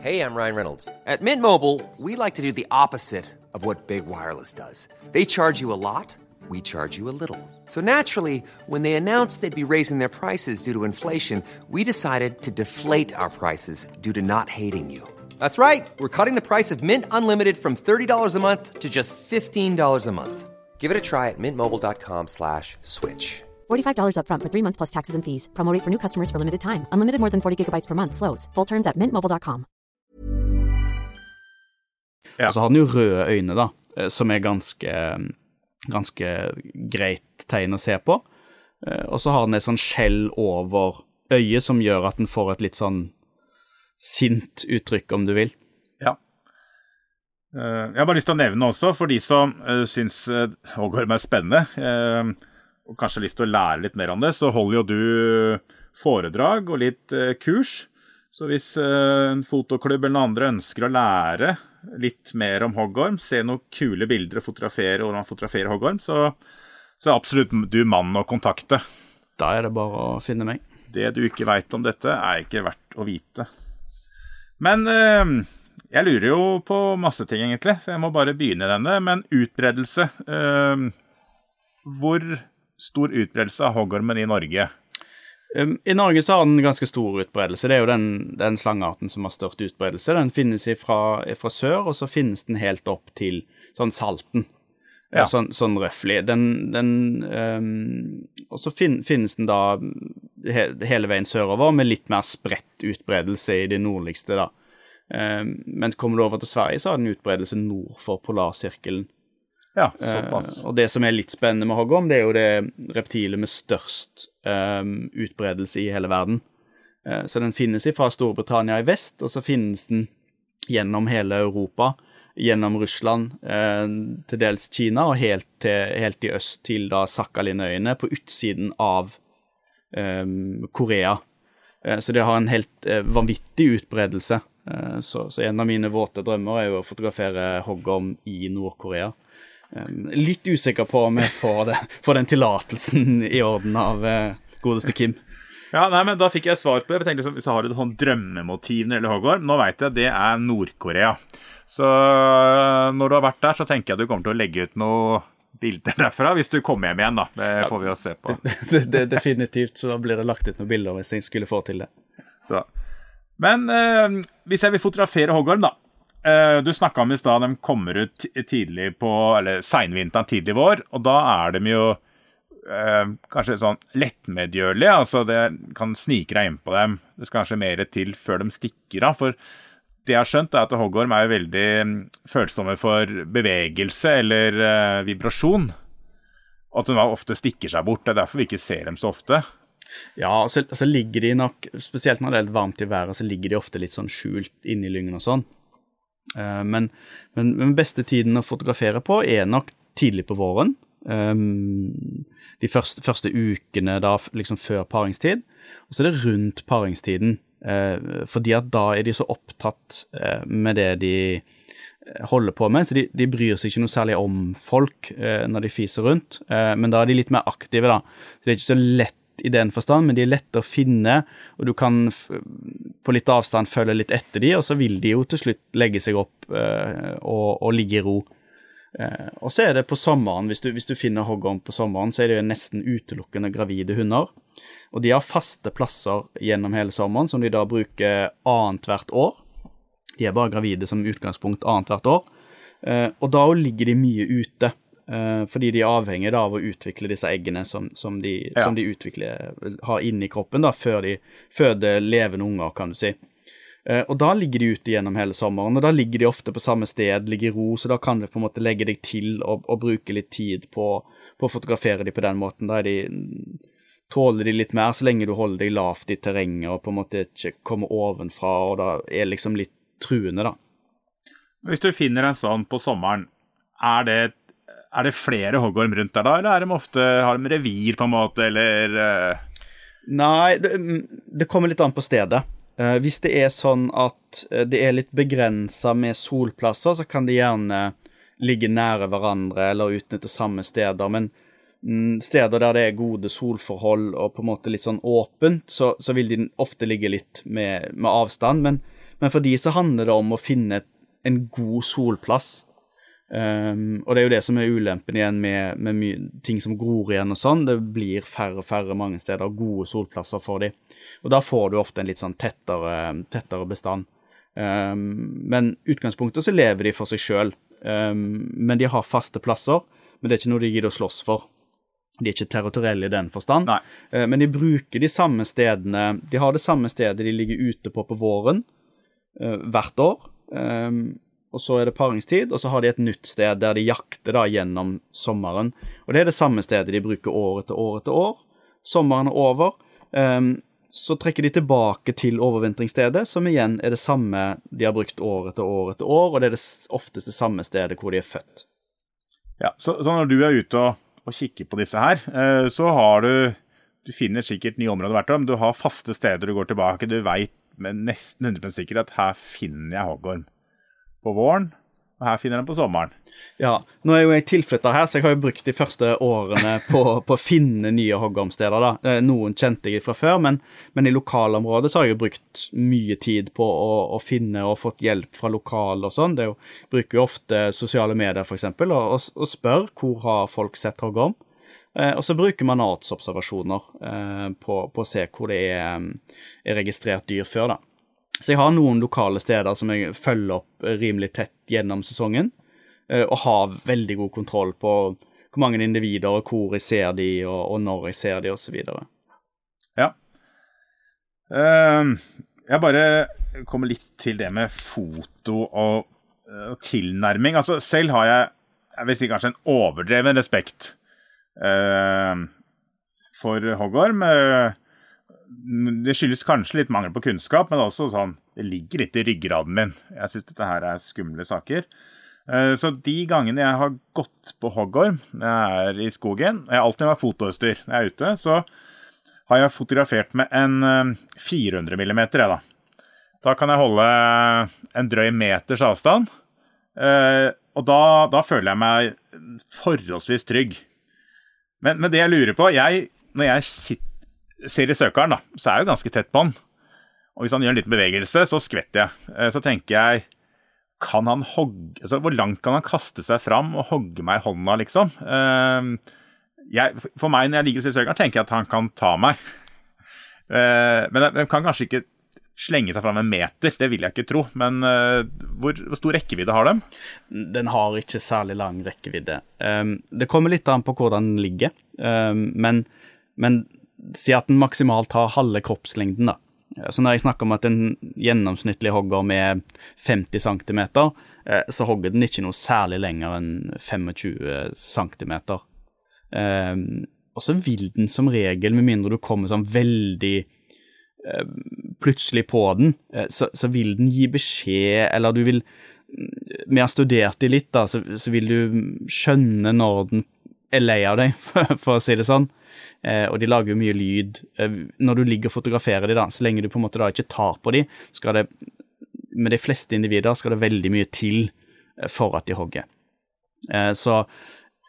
Speaker 6: Hey, I'm Ryan Reynolds. At Mint Mobile, we like to do the opposite of Big Wireless does. They charge you a lot, we charge you a little. So naturally, when they announced they'd be raising their prices due to inflation, we decided to deflate our prices due to not hating you. That's right. We're cutting the price of Mint Unlimited from $30 a month to just $15 a month. Give it a try at mintmobile.com slash switch.
Speaker 7: $45 up front for three months plus taxes and fees. Promo rate for new customers for limited time. Unlimited more than 40 gigabytes per month. Slows. Full terms at mintmobile.com.
Speaker 2: Ja.
Speaker 3: Og så har den jo røde øyne, da, eh, som er ganske, ganske greit tegn å se på. Eh, Og så har den et sånn skjell over øyet som gjør at den får et litt sånn sint uttrykk, om du vil.
Speaker 2: Ja. Eh, Jeg har bare lyst til å nevne også, for de som uh, syns Hågorm er spennende, eh, og kanskje har lyst til å lære litt mer om det, så holder jo du foredrag og litt eh, kurs. Så hvis eh, en fotoklubb eller noen andre ønsker å lære litt mer om hoggorm, se noen kule bilder og fotografere hvordan man fotograferer hoggorm, så, så er absolutt du mannen å kontakte.
Speaker 3: Da er det bare å finne meg.
Speaker 2: Det du ikke veit om dette, er ikke verdt å vite. Men eh, jeg lurer jo på masse ting, egentlig, så jeg må bare begynne denne. Men utbredelse eh, Hvor stor utbredelse har hoggormen i Norge?
Speaker 3: Um, I Norge så har den ganske stor utbredelse. Det er jo den, den slangearten som har størst utbredelse. Den finnes fra sør, og så finnes den helt opp til sånn Salten.
Speaker 2: Ja.
Speaker 3: Sånn, sånn røftlig. Den, den um, Og så fin, finnes den da he, hele veien sørover, med litt mer spredt utbredelse i det nordligste, da. Um, men kommer du over til Sverige, så har den utbredelse nord for polarsirkelen.
Speaker 2: Ja, såpass.
Speaker 3: Uh, og det som er litt spennende med hoggorm, det er jo det reptilet med størst um, utbredelse i hele verden. Uh, så den finnes fra Storbritannia i vest, og så finnes den gjennom hele Europa. Gjennom Russland, eh, til dels Kina, og helt, til, helt i øst til da Sakhalinøyene, på utsiden av eh, Korea. Eh, så det har en helt eh, vanvittig utbredelse. Eh, så, så en av mine våte drømmer er jo å fotografere hoggorm i Nord-Korea. Um, litt usikker på om jeg får, det, får den tillatelsen i orden av godeste Kim.
Speaker 2: Ja, nei, men Da fikk jeg svar på det. Jeg tenkte liksom, Hvis jeg har et sånn drømmemotiv når det gjelder hoggorm Nå vet jeg det er Nord-Korea. Så øh, når du har vært der, så tenker jeg du kommer til å legge ut noen bilder derfra. Hvis du kommer hjem igjen, da. Det får vi jo se på.
Speaker 3: det, det, definitivt, så da blir det lagt ut noen bilder hvis jeg skulle få til det.
Speaker 2: Så. Men eh, hvis jeg vil fotografere hoggorm, da. Eh, Du snakka om i stad de kommer ut tidlig på Eller seinvinteren, tidlig vår, og da er de jo eh, kanskje sånn lettmedgjørlig. Altså det kan snike deg innpå dem. Det skal kanskje mer til før de stikker av. For det jeg har skjønt, er at hoggorm er jo veldig mm, følsomme for bevegelse eller eh, vibrasjon. Og at de ofte stikker seg bort. Det er derfor vi ikke ser dem så ofte.
Speaker 3: Ja, så, så ligger de nok, spesielt når det er litt varmt i været, så ligger de ofte litt sånn skjult inni lyngen og sånn. Eh, men, men, men beste tiden å fotografere på er nok tidlig på våren. Um, de første, første ukene da, liksom før paringstid. Og så er det rundt paringstiden. uh, fordi at da er de så opptatt uh, med det de eh, holder på med, så de, de bryr seg ikke noe særlig om folk uh, når de fiser rundt. Men da er de litt mer aktive, da. Så det er ikke så lett i den forstand, men de er lette å finne, og du kan på litt avstand følge litt etter de, og så vil de jo til slutt legge seg opp eh, og, og ligge i ro. Eh, og så er det på sommeren, hvis du, hvis du finner hoggorm på sommeren, så er det jo nesten utelukkende gravide hunder. Og de har faste plasser gjennom hele sommeren, som de da bruker annethvert år. De er bare gravide som utgangspunkt annethvert år. Eh, og da ligger de mye ute, eh, fordi de er avhengig da av å utvikle disse eggene som, som, de,
Speaker 2: Ja.
Speaker 3: som de utvikler, har inni kroppen da, før de føder levende unger, kan du si. Eh, og da ligger de ute gjennom hele sommeren, og da ligger de ofte på samme sted, ligger i ro, så da kan du på en måte legge deg til og, og bruke litt tid på, på å fotografere de på den måten. Da de, tåler de litt mer så lenge du holder deg lavt i terrenget og på en måte ikke kommer ovenfra, og da er liksom litt truende, da.
Speaker 2: Hvis du finner en sånn på sommeren, er det, er det flere hoggorm rundt der da, eller er de ofte, har de revir på en måte, eller eh,
Speaker 3: Nei, det, det kommer litt an på stedet. Eh, hvis det er sånn at eh, det er litt begrensa med solplasser, så kan de gjerne ligge nære hverandre eller utnytte samme steder. Men mm, steder der det er gode solforhold og på en måte litt sånn åpent, så, så vil de ofte ligge litt med, med avstand. Men, men for de så handler det om å finne en god solplass. Um, og det er jo det som er ulempen igjen med, med ting som gror igjen og sånn. Det blir færre og færre mange steder gode solplasser for dem. Og da får du ofte en litt sånn tettere, tettere bestand. Um, men utgangspunktet så lever de for seg sjøl. Um, men de har faste plasser, men det er ikke noe de gidder å slåss for. De er ikke territorielle i den forstand, Uh, men de bruker de samme stedene De har det samme stedet de ligger ute på på våren uh, hvert år. Um, og så er det paringstid, og så har de et nytt sted der de jakter da gjennom sommeren. Og det er det samme stedet de bruker år etter år etter år. Sommeren er over. Um, så trekker de tilbake til overvintringsstedet, som igjen er det samme de har brukt år etter år etter år, og det er det oftest det samme stedet hvor de er født.
Speaker 2: Ja, så, så når du er ute og, og kikker på disse her, eh, så har du Du finner sikkert nye områder hvert år, men du har faste steder du går tilbake. Du veit med nesten 100 sikkerhet at her finner jeg hoggorm. På våren, og her finner jeg den på sommeren.
Speaker 3: Ja, Nå er jo jeg tilflytter her, så jeg har jo brukt de første årene på, på å finne nye hoggormsteder. da. Eh, Noen kjente jeg fra før, men, men i lokalområdet så har jeg jo brukt mye tid på å, å finne og fått hjelp fra lokale og sånn. Jo, bruker jo ofte sosiale medier, eksempel, og, og, og spør hvor har folk sett hoggorm. Eh, og så bruker man artsobservasjoner eh, på, på å se hvor det er, eh, er registrert dyr før, da. Så jeg har noen lokale steder som jeg følger opp eh, rimelig tett gjennom sesongen, eh, og har veldig god kontroll på hvor mange individer, og hvor jeg ser de, og, og når jeg ser de, osv.
Speaker 2: Ja. Ehm, jeg bare kommer litt til det med foto eh, og tilnærming. Altså, selv har jeg jeg vil si kanskje en overdreven respekt ehm, for hoggorm. Det skyldes kanskje litt mangel på kunnskap, men også sånn Det ligger litt i ryggraden min. Jeg syns dette her er skumle saker. Eh, Så de gangene jeg har gått på hoggorm når jeg er i skogen Jeg har alltid med fotoutstyr når jeg er ute. så har jeg fotografert med en eh, 400 mm, jeg da. Da kan jeg holde en drøy meters avstand, eh, og da, da føler jeg meg forholdsvis trygg. Men, men det jeg lurer på jeg, Når jeg sitter, ser i søkeren, da, så er jeg jo ganske tett på han. Og hvis han gjør en liten bevegelse, så skvetter jeg. Eh, Så tenker jeg kan han hogge, altså Hvor langt kan han kaste seg fram og hogge meg i hånda, liksom? Eh, jeg, for meg, når jeg ligger og ser i søkeren, tenker jeg at han kan ta meg. Eh, men de kan kanskje ikke slenge seg fram en meter, det vil jeg ikke tro. Men eh, hvor, hvor stor rekkevidde har de?
Speaker 3: Den har ikke særlig lang rekkevidde. Um, det kommer litt an på hvordan den ligger, um, men, men si at den maksimalt har halve kroppslengden, da. Så når jeg snakker om at en gjennomsnittlig hogger med 50 cm, så hogger den ikke noe særlig lenger enn 25 cm. Um, og så vil den som regel, med mindre du kommer sånn veldig eh, plutselig på den, eh, så, vil den gi beskjed, eller du vil Vi har studert de litt, da, så, så vil du skjønne når den er lei av deg, for å si det sånn. Eh, og de lager jo mye lyd. Eh, når du ligger og fotograferer de da, så lenge du på en måte da ikke tar på de, skal det Med de fleste individer skal det veldig mye til eh, for at de hogger. Eh, så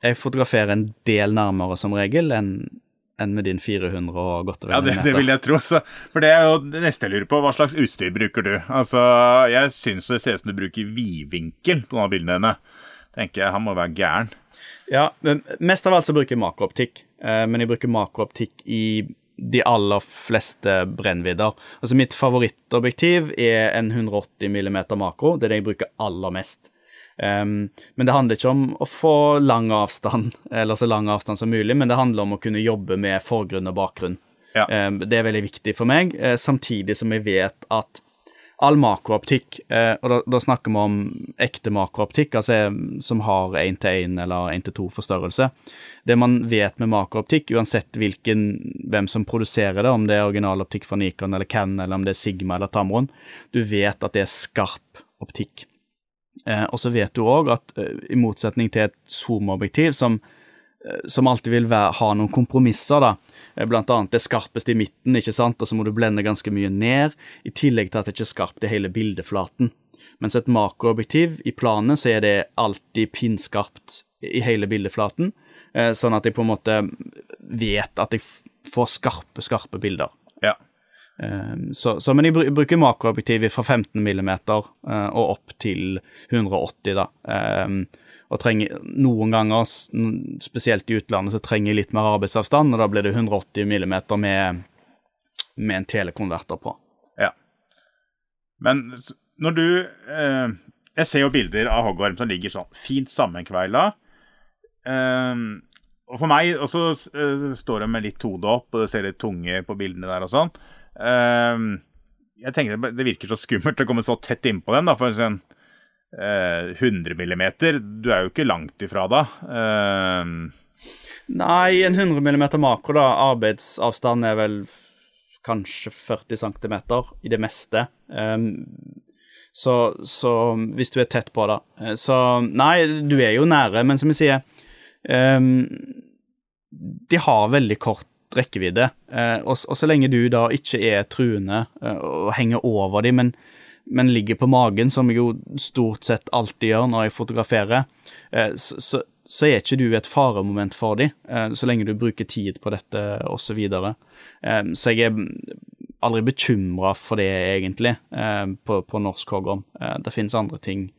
Speaker 3: jeg fotograferer en del nærmere som regel enn enn med din 400 og godt og
Speaker 2: vel.
Speaker 3: Ja,
Speaker 2: det, det vil jeg tro. Så, for det er jo det neste jeg lurer på. Hva slags utstyr bruker du? Altså, Jeg syns det ser ut som du bruker vidvinkel på noen av bildene dine. Tenker jeg, Han må være gæren.
Speaker 3: Ja, men mest av alt så bruker jeg makrooptikk, eh, men jeg bruker makrooptikk i de aller fleste brennvidder. Altså mitt favorittobjektiv er en 180 mm makro, det er det jeg bruker aller mest. Um, men det handler ikke om å få lang avstand, eller så lang avstand som mulig, men det handler om å kunne jobbe med forgrunn og bakgrunn.
Speaker 2: Ja.
Speaker 3: Um, det er veldig viktig for meg, eh, samtidig som jeg vet at all makrooptikk, eh, og da, da snakker vi om ekte makrooptikk, altså eh, som har 1-1 eller 1-2 forstørrelse. Det man vet med makrooptikk, uansett hvilken, hvem som produserer det, om det er originaloptikk fra Nikon eller Can, eller om det er Sigma eller Tamron, du vet at det er skarp optikk. Eh, og så vet du òg at i motsetning til et zoomobjektiv, som, som alltid vil være, ha noen kompromisser, da, eh, blant annet det skarpeste i midten, ikke sant, og så må du blende ganske mye ned, i tillegg til at det ikke er skarpt i hele bildeflaten. Mens et makroobjektiv i planet, så er det alltid pinnskarpt i hele bildeflaten, eh, sånn at jeg på en måte vet at jeg får skarpe, skarpe bilder.
Speaker 2: Ja.
Speaker 3: Så, så, men jeg bruker makroobjektiv fra 15 mm og opp til 180, da. Og trenger noen ganger, spesielt i utlandet, så trenger jeg litt mer arbeidsavstand, og da blir det 180 mm med, med en telekonverter på.
Speaker 2: Ja. Men når du eh, Jeg ser jo bilder av hoggorm som ligger sånn fint sammenkveila. Eh, og for meg også eh, står de med litt hode opp, og du ser litt tunge på bildene der og sånn. Eh, jeg tenker det, virker så skummelt å komme så tett innpå dem, da, for sånn eh, 100 millimeter. Du er jo ikke langt ifra da. Eh,
Speaker 3: Nei, en 100 millimeter makro, da. Arbeidsavstand er vel kanskje 40 cm i det meste. Um, så, så, hvis du er tett på, da. Eh, så nei, du er jo nære, men som jeg sier um, De har veldig kort rekkevidde. Uh, og, og, så lenge du da ikke er truende uh, og henger over dem, men, men, ligger på magen, som jeg jo stort sett alltid gjør når jeg fotograferer, uh, så, så så er ikke du et faremoment for dem, eh, så lenge du bruker tid på dette osv. Så, videre. så jeg er aldri bekymra for det, egentlig, eh, på, på norsk hoggorm. Det finnes andre ting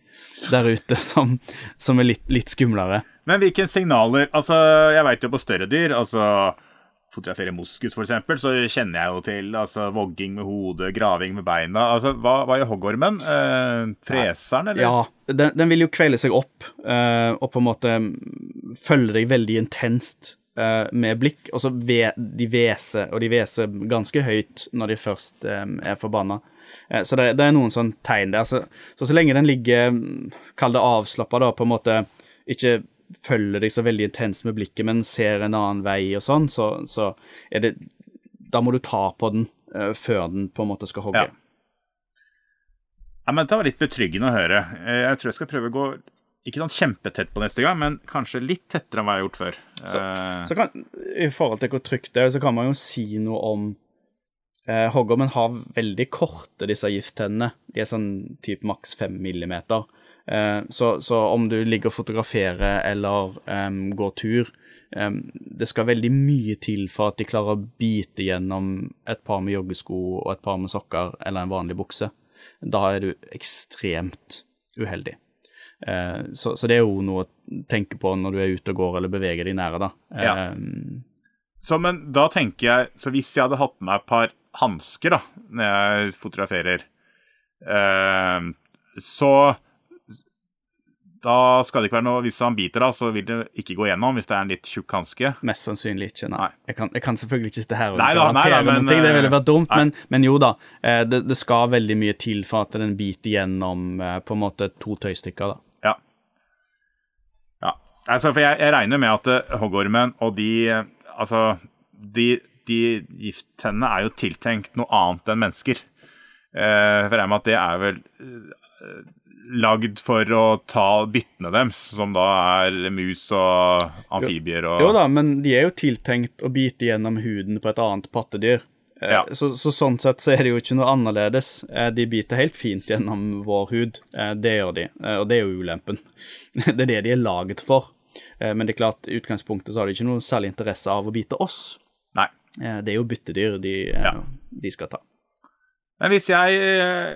Speaker 3: der ute som, som er litt, litt, skumlere.
Speaker 2: Men hvilke signaler Altså, jeg veit jo på større dyr, altså fotograferer moskus, f.eks., så kjenner jeg jo til altså, vogging med hodet, graving med beina. Altså, Hva, hva gjør hoggormen? Eh, freseren, eller?
Speaker 3: Ja, den, den, vil jo kvele seg opp eh, og på en måte følge deg veldig intenst eh, med blikk. Og så ve, de hveser, og de hveser ganske høyt når de først eh, er forbanna. Eh, så det, det, er noen sånne tegn der. Så, så, så lenge den ligger, kall det avslappa, da, på en måte ikke følger deg så veldig intenst med blikket, men ser en annen vei og sånn, så, så er det Da må du ta på den uh, før den på en måte skal hogge.
Speaker 2: Ja. ja, men Det var litt betryggende å høre. Eh, jeg tror jeg skal prøve å gå ikke sånn kjempetett på neste gang, men kanskje litt tettere enn hva jeg har gjort før.
Speaker 3: Så, uh, så kan, I forhold til hvor trygt det er, så kan man jo si noe om eh, Hoggormen har veldig korte, disse gifttennene. De er sånn type maks fem millimeter. Eh, så, så, om du ligger og fotograferer eller um, går tur um, Det skal veldig mye til for at de klarer å bite gjennom et par med joggesko og et par med sokker eller en vanlig bukse. Da er du ekstremt uheldig. Uh, så, så, det er jo noe å tenke på når du er ute og går eller beveger deg nære, da. Ja. Um,
Speaker 2: så, men da tenker jeg Så hvis jeg hadde hatt med meg et par hansker da, når jeg fotograferer, uh, så da skal det ikke være noe, Hvis han biter, da, så vil det ikke gå gjennom hvis det er en litt tjukk hanske?
Speaker 3: Mest sannsynlig ikke, nei. Jeg kan, jeg kan selvfølgelig ikke sitte her og nei, da, garantere nei, da, men, noe, det ville vært dumt, men, men, jo da. Eh, det, det, skal veldig mye til for at den biter gjennom eh, på en måte to tøystykker,
Speaker 2: da. Ja. ja. Altså, for jeg, jeg regner med at hoggormen og de Altså, de, de gifttennene er jo tiltenkt noe annet enn mennesker. For jeg regner med at det er vel lagd for å ta byttene deres, som da er mus og amfibier og
Speaker 3: Jo, jo da, men de er jo tiltenkt å bite gjennom huden på et annet pattedyr. Eh, ja. Så, så, sånn sett så er det jo ikke noe annerledes. Eh, de biter helt fint gjennom vår hud. Eh, det gjør de, og det er jo ulempen. Det er det de er laget for. Men det er klart, i utgangspunktet så har de ikke noe særlig interesse av å bite oss.
Speaker 2: Nei.
Speaker 3: Det er jo byttedyr de, ja. de skal ta.
Speaker 2: Men hvis jeg,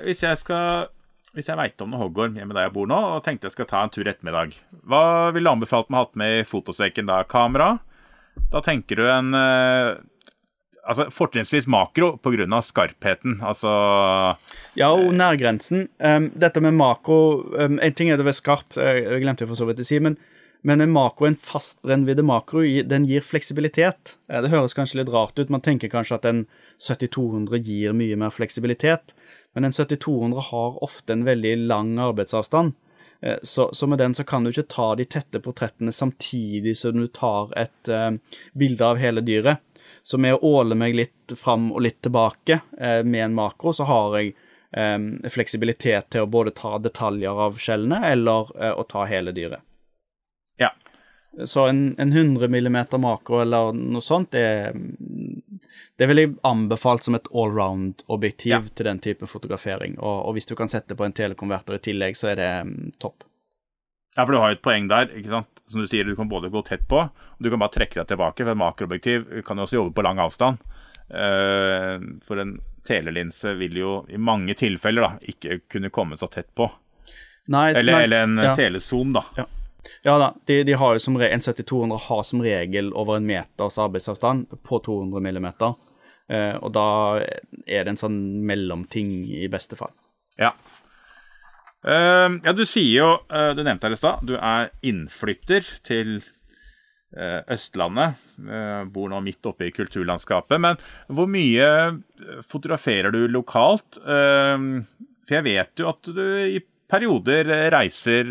Speaker 2: hvis jeg skal hvis jeg veit om noe hoggorm hjemme der jeg bor nå, og tenkte jeg skal ta en tur ettermiddag, hva ville du anbefalt meg å ha med i fotosekken da? Kamera? Da tenker du en eh, altså Fortrinnsvis makro pga. skarpheten, altså
Speaker 3: Ja, og nærgrensen. Um, dette med makro um, En ting er det ved skarp, jeg glemte for så vidt å si, men, men en makro, en fast brennvidde makro, den gir fleksibilitet. Eh, det høres kanskje litt rart ut. Man tenker kanskje at en 7200 gir mye mer fleksibilitet men en 7200 har ofte en veldig lang arbeidsavstand. Eh, så, så, med den så kan du ikke ta de tette portrettene samtidig som du tar et uh, bilde av hele dyret. Så med å åle meg litt fram og litt tilbake uh, med en makro, så har jeg um, fleksibilitet til å både ta detaljer av skjellene eller uh, å ta hele dyret. Så en, en 100 mm makro eller noe sånt det, det ville jeg anbefalt som et allround-objektiv ja. til den type fotografering. Og, og, hvis du kan sette på en telekonverter i tillegg, så er det um, topp.
Speaker 2: Ja, for du har jo et poeng der. ikke sant? Som du sier, du kan både gå tett på, og du kan bare trekke deg tilbake. For et makroobjektiv kan jo også jobbe på lang avstand. Uh, for en telelinse vil jo i mange tilfeller da, ikke kunne komme så tett på.
Speaker 3: Nei,
Speaker 2: eller, nei, eller en ja. teleson, da.
Speaker 3: Ja. Ja da, de, de har jo som en 7200 har som regel over en meters arbeidsavstand på 200 millimeter. Eh, og da er det en sånn mellomting i beste fall.
Speaker 2: Ja. Uh, ja, du sier jo, uh, du nevnte her i stad, du er innflytter til uh, Østlandet. bor nå midt oppe i kulturlandskapet. Men hvor mye fotograferer du lokalt? for jeg vet jo at du i perioder reiser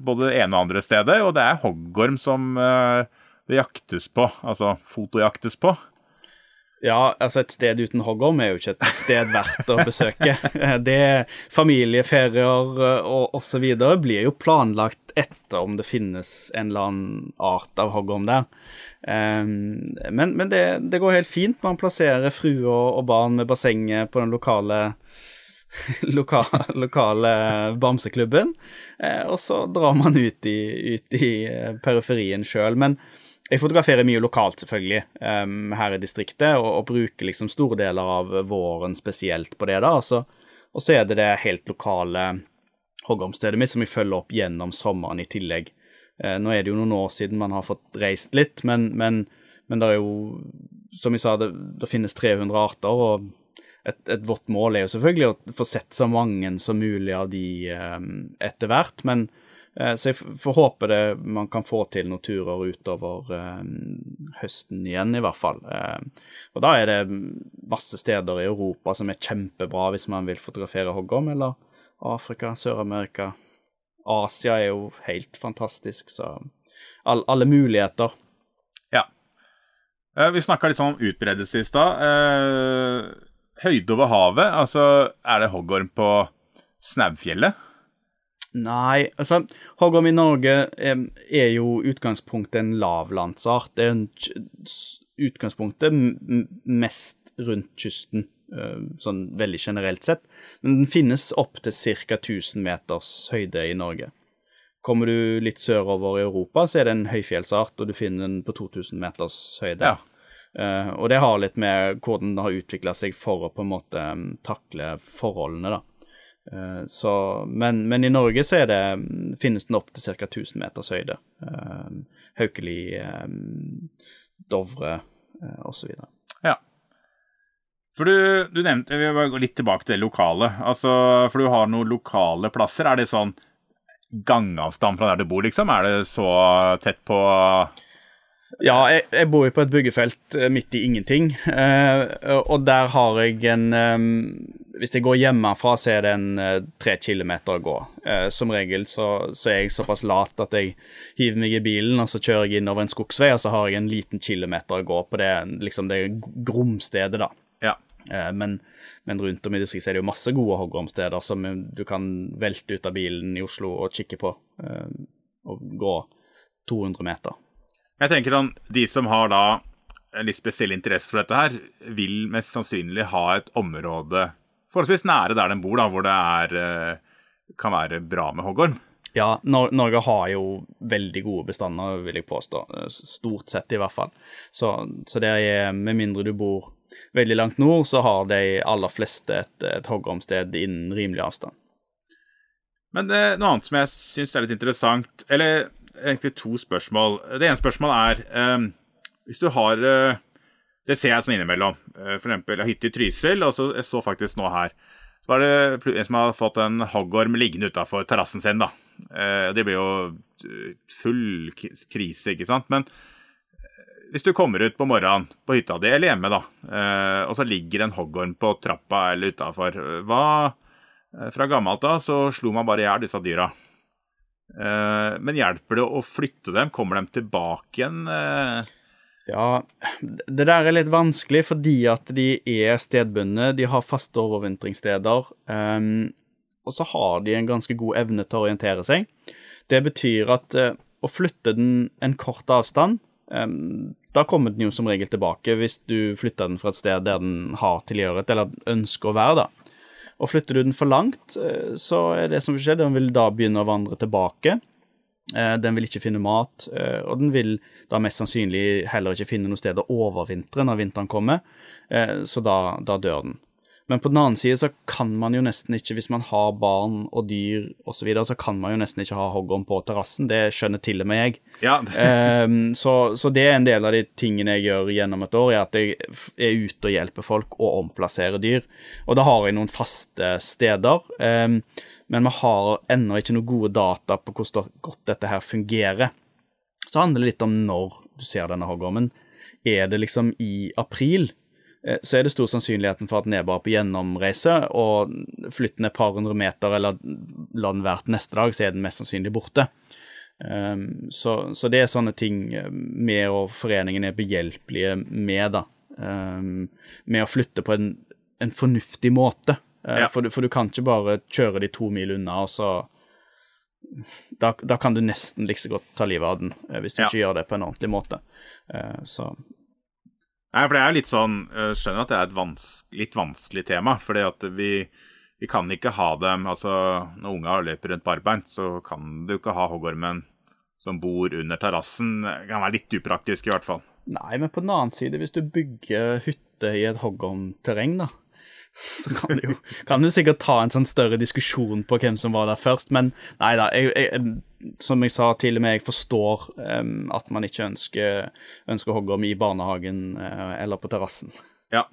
Speaker 2: både det ene og andre stedet, og det er hoggorm som det jaktes på, altså fotojaktes på.
Speaker 3: Ja, altså et sted uten hoggorm er jo ikke et sted verdt å besøke. Det Familieferier eh, og osv. blir jo planlagt etter om det finnes en eller annen art av hoggorm der. Um, men, men det, det, går helt fint. Man plasserer frue og, barn med bassenget på den lokale lokale, lokale bamseklubben, eh, og så drar man ut i, ut i eh, periferien sjøl. Men jeg fotograferer mye lokalt, selvfølgelig, um, her i distriktet, og, og, bruker liksom store deler av våren spesielt på det. da, altså. Og så er det det helt lokale hoggormstedet mitt som jeg følger opp gjennom sommeren i tillegg. Uh, nå er det jo noen år siden man har fått reist litt, men, men, men det er jo, som jeg sa, det, det finnes 300 arter. og et, et, vårt mål er jo selvfølgelig å få sett så mange som mulig av de um, etter hvert, men Eh, så jeg får håpe det man kan få til noen turer utover eh, høsten igjen, i hvert fall. Eh, og da er det masse steder i Europa som er kjempebra hvis man vil fotografere hoggorm, eller Afrika, Sør-Amerika. Asia er jo helt fantastisk, så all, alle muligheter.
Speaker 2: Ja. Vi snakka litt sånn om utbredelse i stad. Høyde over havet, altså er det hoggorm på Snaufjellet?
Speaker 3: Nei, altså Hoggorm i Norge er, er jo utgangspunktet en lavlandsart. Det er en, utgangspunktet mest rundt kysten, sånn veldig generelt sett. Men den finnes opp til ca. 1000 meters høyde i Norge. Kommer du litt sørover i Europa, så er det en høyfjellsart, og du finner den på 2000 meters høyde. Ja. Uh, og det har litt med hvordan det har utvikla seg for å på en måte um, takle forholdene, da. Eh, så, men, men, i Norge så det, finnes den opp til ca. 1000 meters høyde. Uh, Haukeli, Dovre uh, osv.
Speaker 2: Ja. For du, du, nevnte Vi vil gå litt tilbake til det lokale. Altså, for du har noen lokale plasser. Er det sånn gangavstand fra der du bor, liksom? Er det så tett på
Speaker 3: ja, jeg, jeg, bor jo på et byggefelt eh, midt i ingenting. Eh, og der har jeg en eh, Hvis jeg går hjemmefra, så er det en eh, tre kilometer å gå. Eh, som regel så, så, er jeg såpass lat at jeg hiver meg i bilen, og så kjører jeg innover en skogsvei, og så har jeg en liten kilometer å gå på det, liksom det gromstedet, da.
Speaker 2: Ja.
Speaker 3: Eh, men, men, rundt om i distriktet er det jo masse gode hoggormsteder som du kan velte ut av bilen i Oslo og kikke på, og gå 200 meter.
Speaker 2: Jeg tenker sånn, De som har da en litt spesiell interesse for dette her, vil mest sannsynlig ha et område forholdsvis nære der de bor, da, hvor det er, eh, kan være bra med hoggorm.
Speaker 3: Ja, Nor Norge har jo veldig gode bestander, vil jeg påstå. Stort sett, i hvert fall. Så, så det er, med mindre du bor veldig langt nord, så har de aller fleste et, et hoggormsted innen rimelig avstand.
Speaker 2: Men det, eh, noe annet som jeg syns er litt interessant, eller egentlig to spørsmål. Det ene spørsmålet er um, Hvis du har uh, Det ser jeg sånn innimellom. Uh, for eksempel, hytte i Trysil, så jeg så faktisk nå her Så var det en som har fått en hoggorm liggende utafor terrassen sin, da. Uh, det blir jo full krise, ikke sant. Men hvis du kommer ut på morgenen på hytta di eller hjemme, da, og så ligger en hoggorm på trappa eller utafor, hva Fra gammelt av så slo man bare i hjel disse dyra. Eh, men hjelper det å flytte dem? Kommer de tilbake igjen? Eh?
Speaker 3: Ja, det der er litt vanskelig fordi at de er stedbundne. De har faste overvintringssteder. Um, og så har de en ganske god evne til å orientere seg. Det betyr at uh, å flytte den en kort avstand um, Da kommer den jo som regel tilbake hvis du flytter den fra et sted der den har tilhørighet, eller ønsker å være, da. Og flytter du den for langt, eh, så er det som vil skje, den vil da begynne å vandre tilbake. Eh, den vil ikke finne mat, eh, og den vil da mest sannsynlig heller ikke finne noe sted å overvintre når vinteren kommer, så da, da dør den. Men på den annen side så kan man jo nesten ikke, hvis man har barn og dyr osv., så, videre, så kan man jo nesten ikke ha hoggorm på terrassen. Det skjønner til og med jeg.
Speaker 2: Ja.
Speaker 3: um, så, så, det er en del av de tingene jeg gjør gjennom et år, er at jeg er ute og hjelper folk å omplassere dyr. Og da har jeg noen faste steder. Um, men vi har ennå ikke noen gode data på hvordan godt dette her fungerer. Så handler det litt om når du ser denne hoggormen. Er det liksom i april? Eh, så er det stor sannsynligheten for at den er bare på gjennomreise, og flytter den et par hundre meter eller la den være til neste dag, så er den mest sannsynlig borte. Um, så, så, det er sånne ting vi eh, og foreningen er behjelpelige med, da. Um, med å flytte på en, en fornuftig måte. Uh, ja. for, du, for, du, kan ikke bare kjøre de to mil unna, og så da, da, kan du nesten like så godt ta livet av den, hvis du ja. ikke gjør det på en ordentlig måte. Så
Speaker 2: Nei, for det er litt sånn Jeg skjønner at det er et vanskelig, litt vanskelig tema. fordi at vi, vi, kan ikke ha dem Altså, når unga løper rundt barbeint, så kan du ikke ha hoggormen som bor under terrassen. Det kan være litt upraktisk, i hvert fall.
Speaker 3: Nei, men på den annen side, hvis du bygger hytte i et hoggormterreng, da, så kan du jo kan du sikkert ta en sånn større diskusjon på hvem som var der først. Men nei da, jeg, jeg, som jeg sa til og med, jeg forstår um, at man ikke ønsker, ønsker hoggorm i barnehagen uh, eller på terrassen.
Speaker 2: Ja.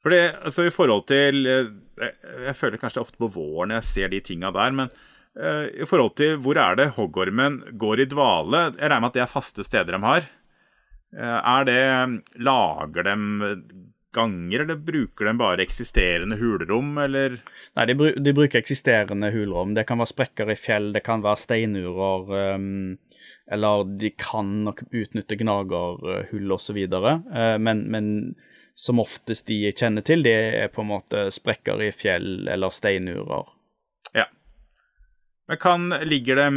Speaker 2: Fordi, altså i forhold til jeg, eh, jeg føler kanskje ofte på våren jeg ser de tinga der, men uh, i forhold til hvor er det hoggormen går i dvale Jeg regner med at det er faste steder de har. Uh, er det Lager dem ganger, eller bruker de bare eksisterende hulrom, eller?
Speaker 3: Nei, de, br de, bruker eksisterende hulrom. Det kan være sprekker i fjell, det kan være steinurer, um, eller de kan nok utnytte gnagerhull osv. Uh, men, men som oftest de jeg kjenner til, det er på en måte sprekker i fjell eller steinurer.
Speaker 2: Ja. Men kan, Ligger de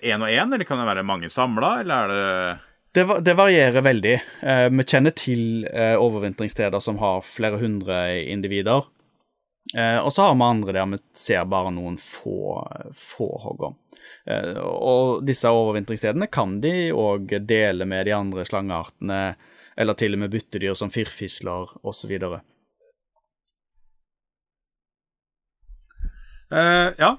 Speaker 2: én og én, eller kan det være mange samla, eller er det
Speaker 3: det, det, varierer veldig. Eh, vi kjenner til eh, overvintringssteder som har flere hundre individer. Eh, og så har vi andre der vi ser bare noen få, få hoggorm. Eh, og disse overvintringsstedene kan de òg dele med de andre slangeartene, eller til og med byttedyr som firfisler osv.
Speaker 2: Uh, ja,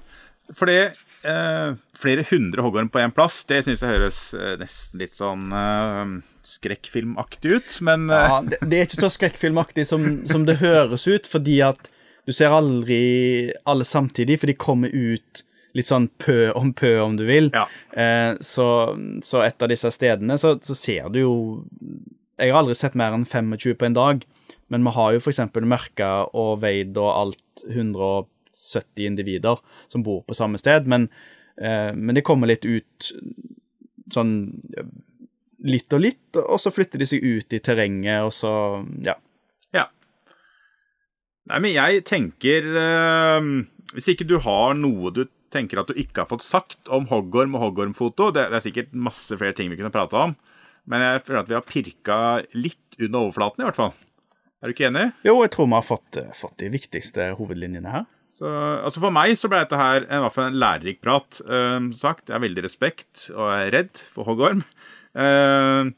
Speaker 2: for det eh, flere hundre hoggorm på én plass, det syns jeg høres eh, nesten litt sånn eh, skrekkfilmaktig ut, men
Speaker 3: eh, Ja, det, det, er ikke så skrekkfilmaktig som, som, det høres ut, fordi at du ser aldri alle samtidig, for de kommer ut litt sånn pø om pø, om du vil.
Speaker 2: Ja.
Speaker 3: Eh, så, så, et av disse stedene, så, så, ser du jo Jeg har aldri sett mer enn 25 på en dag, men vi har jo f.eks. merka og veid og alt 100 70 individer som bor på samme sted, men, eh, men de kommer litt ut sånn litt og litt, og så flytter de seg ut i terrenget, og så ja.
Speaker 2: Ja. Nei, men jeg tenker eh, Hvis ikke du har noe du tenker at du ikke har fått sagt om hoggorm og hoggormfoto, det, det er sikkert masse flere ting vi kunne prate om, men jeg føler at vi har pirka litt under overflaten, i hvert fall. Er du ikke enig?
Speaker 3: Jo, jeg tror vi har fått, fått de viktigste hovedlinjene her.
Speaker 2: Så, altså For meg så ble dette her en, en lærerik prat. Uh, sagt, Jeg har veldig respekt og er redd for hoggorm. Uh,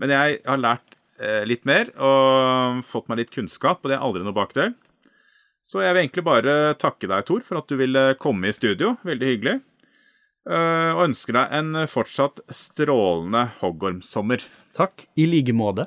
Speaker 2: men jeg har lært uh, litt mer og fått meg litt kunnskap, og det er aldri noe bakdel. Så jeg vil egentlig bare takke deg, Tor, for at du ville komme i studio. Veldig hyggelig. Uh, og ønsker deg en fortsatt strålende hoggormsommer.
Speaker 3: Takk. I like måte.